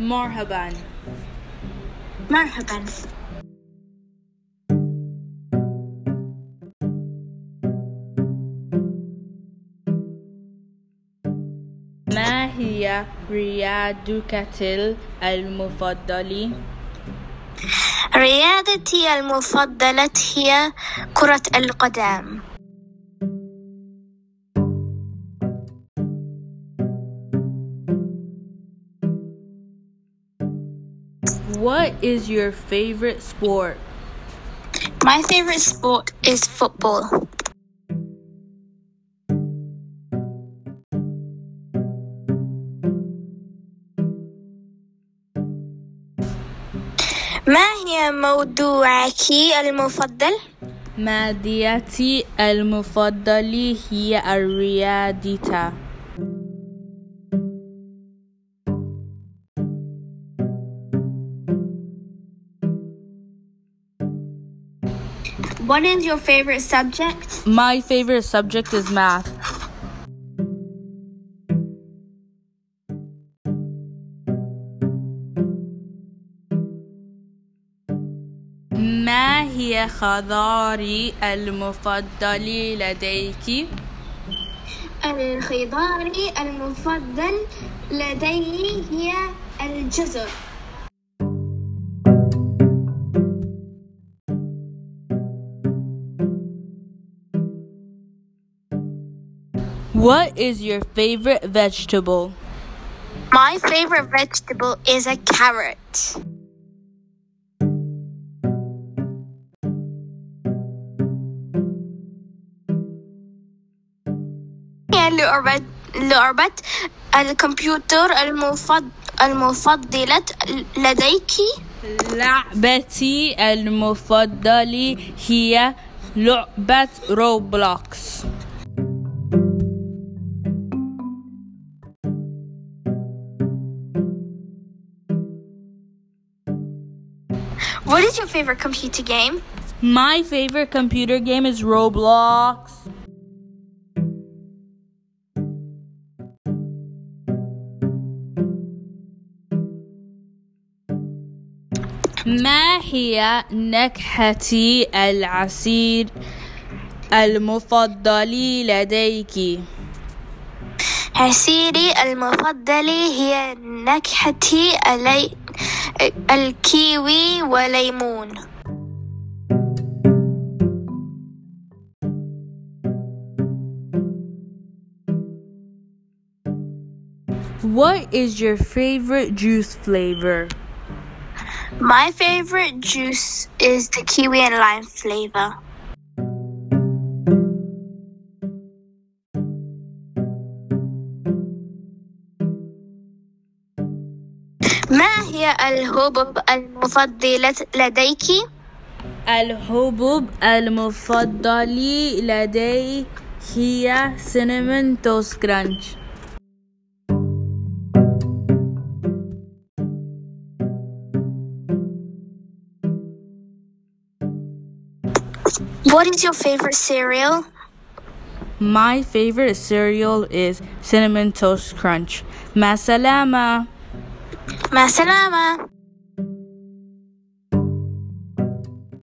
مرحبا. مرحبا. ما هي رياضتك المفضلة؟ رياضتي المفضلة هي كرة القدم. What is your favorite sport? My favorite sport is football. ما هي موضوعك المفضل؟ ماديتي المفضلة هي الرياضة What is your favorite subject? My favorite subject is math. ما هي خضاري المفضلة لديك؟ الخضار المفضل لدي هي الجزر What is your favorite vegetable? My favorite vegetable is a carrot. هي لعبة لعبة الكمبيوتر المفض المفضلة لديك لعبتي المفضلة هي لعبة روبلوكس What is your favorite computer game? My favorite computer game is Roblox. ما هي نكهتي العصير المفضل لديك؟ عصيري المفضل هي نكهتي اللي... الكيوي وليمون What is your favorite juice flavor? My favorite juice is the kiwi and lime flavor. ما هي الحبوب المفضلة لديك؟ الحبوب المفضل لدي هي cinnamon toast crunch What is your favorite cereal? My favorite cereal is cinnamon toast crunch. Ma salama. ¡Más!